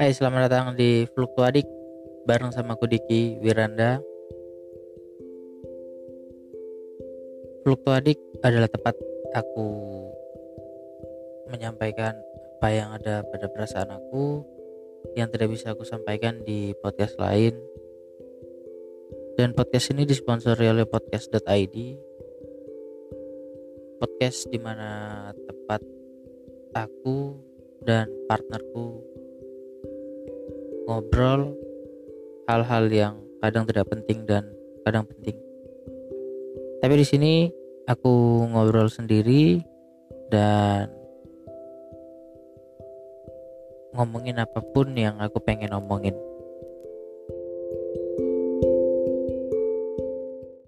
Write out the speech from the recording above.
Hai, selamat datang di Fluktuadik bareng sama aku Diki Wiranda. Fluktuadik adalah tempat aku menyampaikan apa yang ada pada perasaan aku yang tidak bisa aku sampaikan di podcast lain. Dan podcast ini disponsori oleh podcast.id podcast di mana tempat aku dan partnerku ngobrol hal-hal yang kadang tidak penting dan kadang penting. Tapi di sini aku ngobrol sendiri dan ngomongin apa pun yang aku pengen ngomongin.